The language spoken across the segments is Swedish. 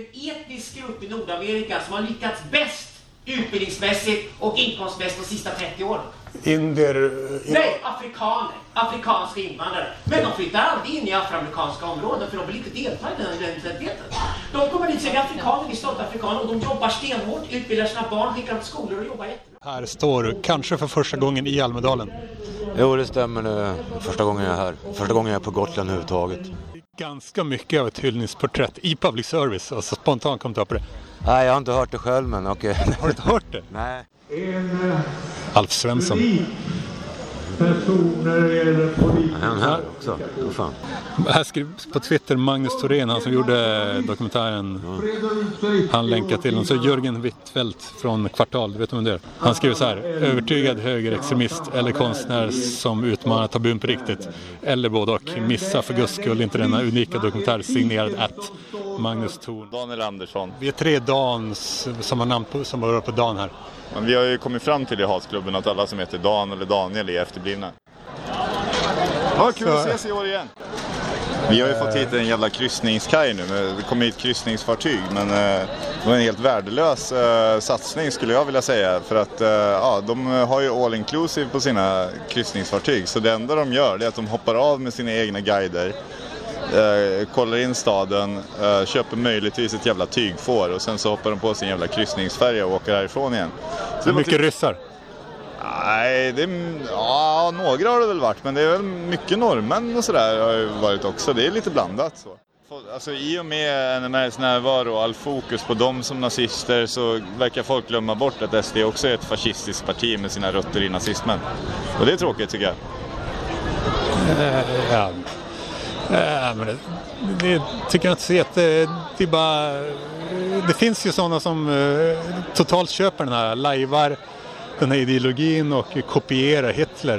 vilken etnisk grupp i Nordamerika som har lyckats bäst utbildningsmässigt och inkomstmässigt de sista 30 åren? Indier... Nej, afrikaner. Afrikanska invandrare. Men de flyttar aldrig in i afroamerikanska områden för de vill inte delta i den identiteten. De kommer dit och säger afrikaner, vi är stolta afrikaner och de jobbar stenhårt, utbildar sina barn, skickar dem till skolor och jobbar jättebra. Här står kanske för första gången i Almedalen. Jo, det stämmer. nu. Första gången jag är här. Första gången jag är på Gotland överhuvudtaget. Ganska mycket av ett hyllningsporträtt i public service. Alltså spontant kom på det. Nej, jag har inte hört det själv men okej. Har du inte hört det? Nej. Alf Svensson. Person när det gäller politik. Är han här också? Vad fan. Här skrivs på Twitter Magnus Thorén, han som gjorde dokumentären. Han länkar till den. Så Jörgen Wittfeldt från Kvartal, du vet vem det är? Han skriver så här. Övertygad högerextremist eller konstnär som utmanar tabun på riktigt. Eller både och. Missa för guds skull inte denna unika dokumentär signerad att Magnus Thorn. Daniel Andersson. Vi är tre Dans som har namn på, som börjar på Dan här. Men vi har ju kommit fram till i Hasklubben att alla som heter Dan eller Daniel är efterblivna. Ja, kul att ses i år igen. Vi har ju fått hit en jävla kryssningskaj nu. Det kom hit kryssningsfartyg men eh, det var en helt värdelös eh, satsning skulle jag vilja säga. För att eh, ja, de har ju all inclusive på sina kryssningsfartyg. Så det enda de gör det är att de hoppar av med sina egna guider. Kollar in staden, köper möjligtvis ett jävla tygfår och sen så hoppar de på sin jävla kryssningsfärja och åker härifrån igen. Så det Mycket typ- ryssar. Nej, det ja, några har det väl varit, men det är väl mycket norrmän och sådär har ju varit också. Det är lite blandat så. Alltså i och med NMRs närvaro och all fokus på dem som nazister så verkar folk glömma bort att SD också är ett fascistiskt parti med sina rötter i nazismen. Och det är tråkigt tycker jag. Eh, ja. Ja, men det, det tycker jag inte så jätte... Det är bara... Det finns ju sådana som eh, totalt köper den här, lajvar den här ideologin och kopierar Hitler.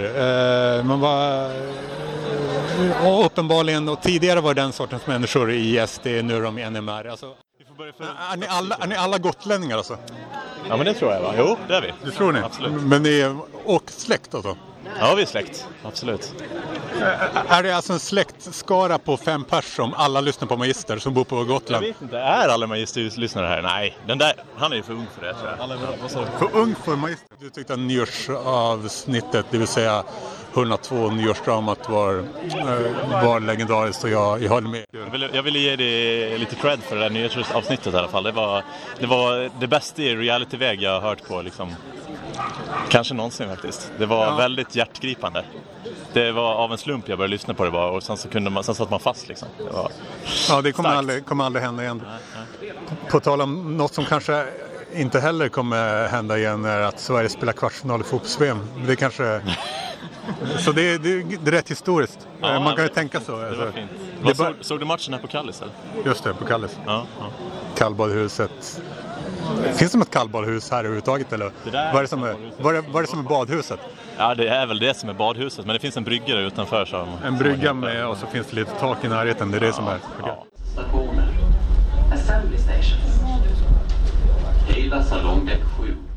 Eh, man var... eh, Och uppenbarligen, och tidigare var den sortens människor i SD, nu är de i NMR. Alltså, är, ni alla, är ni alla gotlänningar alltså? Ja men det tror jag va? Jo, det är vi. Det tror ni? Absolut. Men ni är, och släkt alltså? Ja, vi är släkt. Absolut. Är det alltså en släktskara på fem pers som alla lyssnar på Magister som bor på Jag Gotland? vet inte, är alla Magister-lyssnare här? Nej, den där, han är ju för ung för det tror jag. Du? För ung för Magister? Du tyckte att nyårsavsnittet, det vill säga 102 nyårsdramat var, eh, var legendariskt och jag, jag håller med. Jag ville, jag ville ge dig lite cred för det där nyhetsavsnittet i alla fall. Det var det, var det bästa i realityväg jag har hört på liksom. Kanske någonsin faktiskt. Det var Ja. väldigt hjärtgripande. Det var av en slump jag började lyssna på det bara och sen så kunde man, sen satt man fast liksom. Det var Ja, det kommer aldrig, kommer aldrig hända igen. På tal om något som kanske inte heller kommer hända igen är att Sverige spelar kvartsfinal i fotbolls-VM. Det kanske... Så det, det, det är rätt historiskt. Ja, Man kan ju tänka så. Det Alltså, var fint. det bara- såg, såg du matchen här på Kallis eller? Just det, på Kalles. Ja, ja. Kallbadhuset. Finns det något kallbadhus här överhuvudtaget eller? Det vad, är det som är, vad, är, vad är det som är badhuset? ja, det är väl det som är badhuset. Men det finns en brygga där utanför. Som, En brygga med och så finns det lite tak i närheten. Det är det som är. Ja. Stationer. Assembly stations. Hela salongdäck 7.